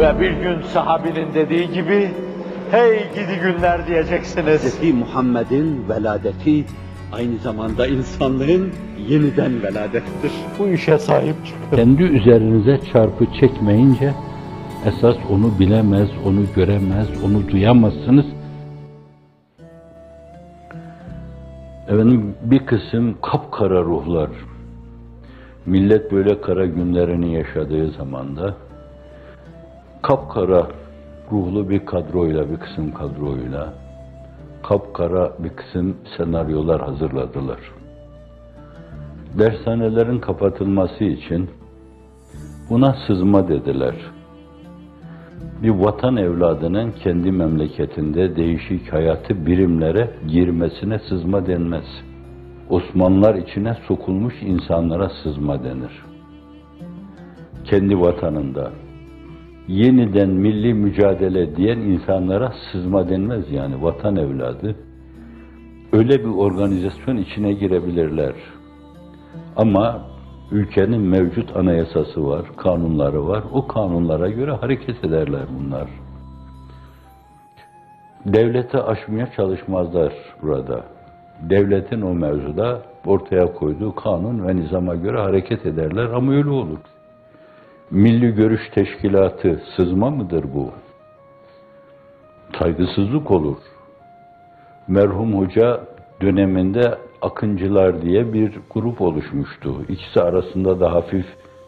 Ve bir gün sahabinin dediği gibi, hey gidi günler diyeceksiniz. Hz. Muhammed'in veladeti aynı zamanda insanlığın yeniden veladettir. Bu işe sahip çıkın. Kendi üzerinize çarpı çekmeyince esas onu bilemez, onu göremez, onu duyamazsınız. Efendim bir kısım kapkara ruhlar, millet böyle kara günlerini yaşadığı zamanda kapkara ruhlu bir kadroyla, bir kısım kadroyla kapkara bir kısım senaryolar hazırladılar. Dershanelerin kapatılması için buna sızma dediler. Bir vatan evladının kendi memleketinde değişik hayatı birimlere girmesine sızma denmez. Osmanlılar içine sokulmuş insanlara sızma denir. Kendi vatanında yeniden milli mücadele diyen insanlara sızma denmez yani vatan evladı. Öyle bir organizasyon içine girebilirler. Ama ülkenin mevcut anayasası var, kanunları var. O kanunlara göre hareket ederler bunlar. Devlete aşmaya çalışmazlar burada. Devletin o mevzuda ortaya koyduğu kanun ve nizama göre hareket ederler ama öyle olur. Milli Görüş Teşkilatı sızma mıdır bu? Saygısızlık olur. Merhum Hoca döneminde Akıncılar diye bir grup oluşmuştu. İkisi arasında da hafif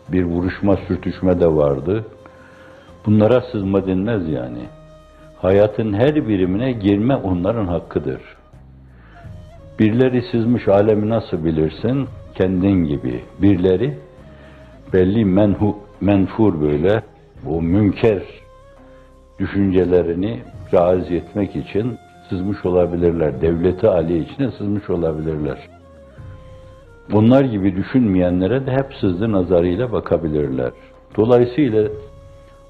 bir vuruşma, sürtüşme de vardı. Bunlara sızma denmez yani. Hayatın her birimine girme onların hakkıdır. Birileri sızmış alemi nasıl bilirsin? Kendin gibi. Birileri belli menhu, menfur böyle, bu münker düşüncelerini rahatsız etmek için sızmış olabilirler. Devleti aliye içine sızmış olabilirler. Bunlar gibi düşünmeyenlere de hep sızdı nazarıyla bakabilirler. Dolayısıyla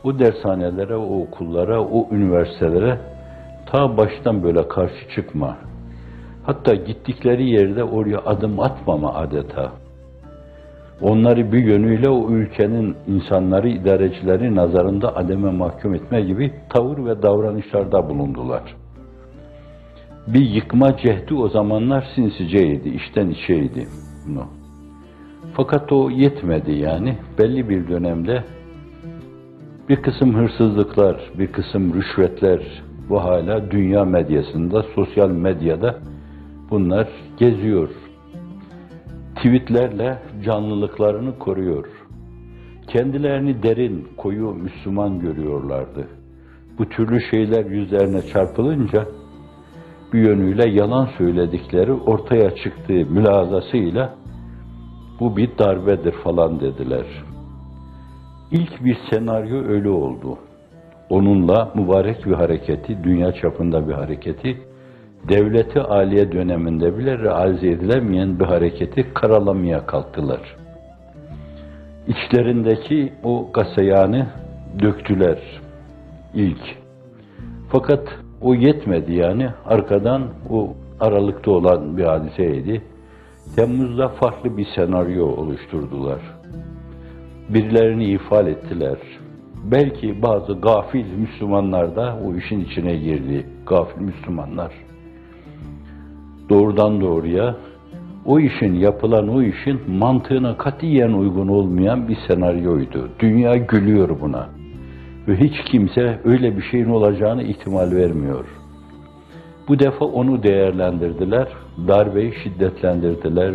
o dershanelere, o okullara, o üniversitelere ta baştan böyle karşı çıkma. Hatta gittikleri yerde oraya adım atmama adeta. Onları bir yönüyle o ülkenin insanları, idarecileri nazarında ademe mahkum etme gibi tavır ve davranışlarda bulundular. Bir yıkma cehdi o zamanlar sinsiceydi, içten içeydi bunu. Fakat o yetmedi yani. Belli bir dönemde bir kısım hırsızlıklar, bir kısım rüşvetler bu hala dünya medyasında, sosyal medyada bunlar geziyor. Tweetlerle canlılıklarını koruyor. Kendilerini derin, koyu Müslüman görüyorlardı. Bu türlü şeyler yüzlerine çarpılınca bir yönüyle yalan söyledikleri ortaya çıktığı mülazasıyla bu bir darbedir falan dediler. İlk bir senaryo öyle oldu. Onunla mübarek bir hareketi, dünya çapında bir hareketi, devleti aliye döneminde bile realize edilemeyen bir hareketi karalamaya kalktılar. İçlerindeki o gasayanı döktüler ilk. Fakat o yetmedi yani. Arkadan o aralıkta olan bir hadiseydi. Temmuz'da farklı bir senaryo oluşturdular. Birilerini ifade ettiler. Belki bazı gafil Müslümanlar da o işin içine girdi. Gafil Müslümanlar. Doğrudan doğruya o işin, yapılan o işin mantığına katiyen uygun olmayan bir senaryoydu. Dünya gülüyor buna. Ve hiç kimse öyle bir şeyin olacağını ihtimal vermiyor. Bu defa onu değerlendirdiler, darbeyi şiddetlendirdiler.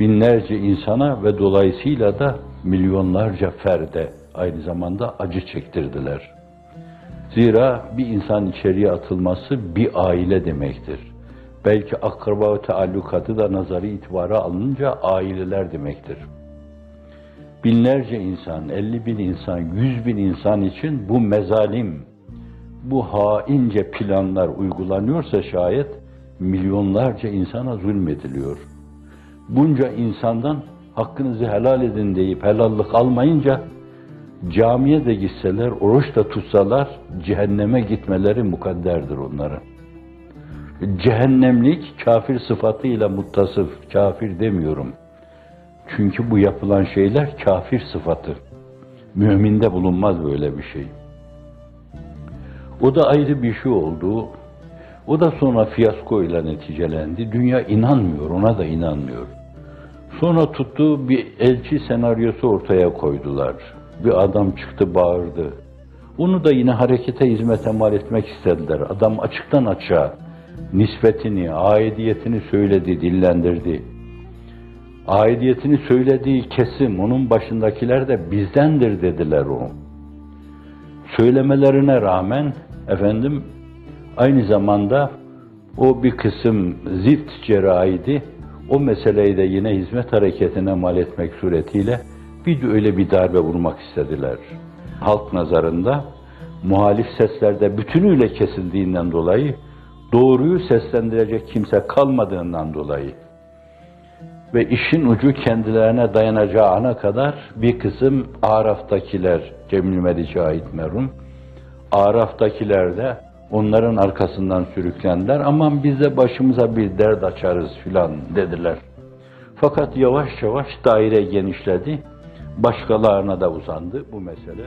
Binlerce insana ve dolayısıyla da milyonlarca ferde aynı zamanda acı çektirdiler. Zira bir insan içeriye atılması bir aile demektir. Belki akraba ve da nazari itibara alınınca aileler demektir binlerce insan, elli bin insan, yüz bin insan için bu mezalim, bu haince planlar uygulanıyorsa şayet milyonlarca insana zulmediliyor. Bunca insandan hakkınızı helal edin deyip helallik almayınca camiye de gitseler, oruç da tutsalar cehenneme gitmeleri mukadderdir onların. Cehennemlik kafir sıfatıyla muttasıf, kafir demiyorum.'' Çünkü bu yapılan şeyler kafir sıfatı. Müminde bulunmaz böyle bir şey. O da ayrı bir şey oldu. O da sonra fiyasko ile neticelendi. Dünya inanmıyor, ona da inanmıyor. Sonra tuttu bir elçi senaryosu ortaya koydular. Bir adam çıktı bağırdı. Onu da yine harekete hizmete mal etmek istediler. Adam açıktan açığa nispetini, aidiyetini söyledi, dillendirdi. Aidiyetini söylediği kesim, onun başındakiler de bizdendir dediler onu. Söylemelerine rağmen efendim aynı zamanda o bir kısım zift cerrahiydi. O meseleyi de yine hizmet hareketine mal etmek suretiyle bir de öyle bir darbe vurmak istediler. Halk nazarında muhalif seslerde bütünüyle kesildiğinden dolayı doğruyu seslendirecek kimse kalmadığından dolayı ve işin ucu kendilerine dayanacağı ana kadar bir kısım Araf'takiler, Cemil Meriç'e ait merhum, Araf'takiler de onların arkasından sürüklendiler. Aman biz de başımıza bir dert açarız filan dediler. Fakat yavaş yavaş daire genişledi. Başkalarına da uzandı bu mesele.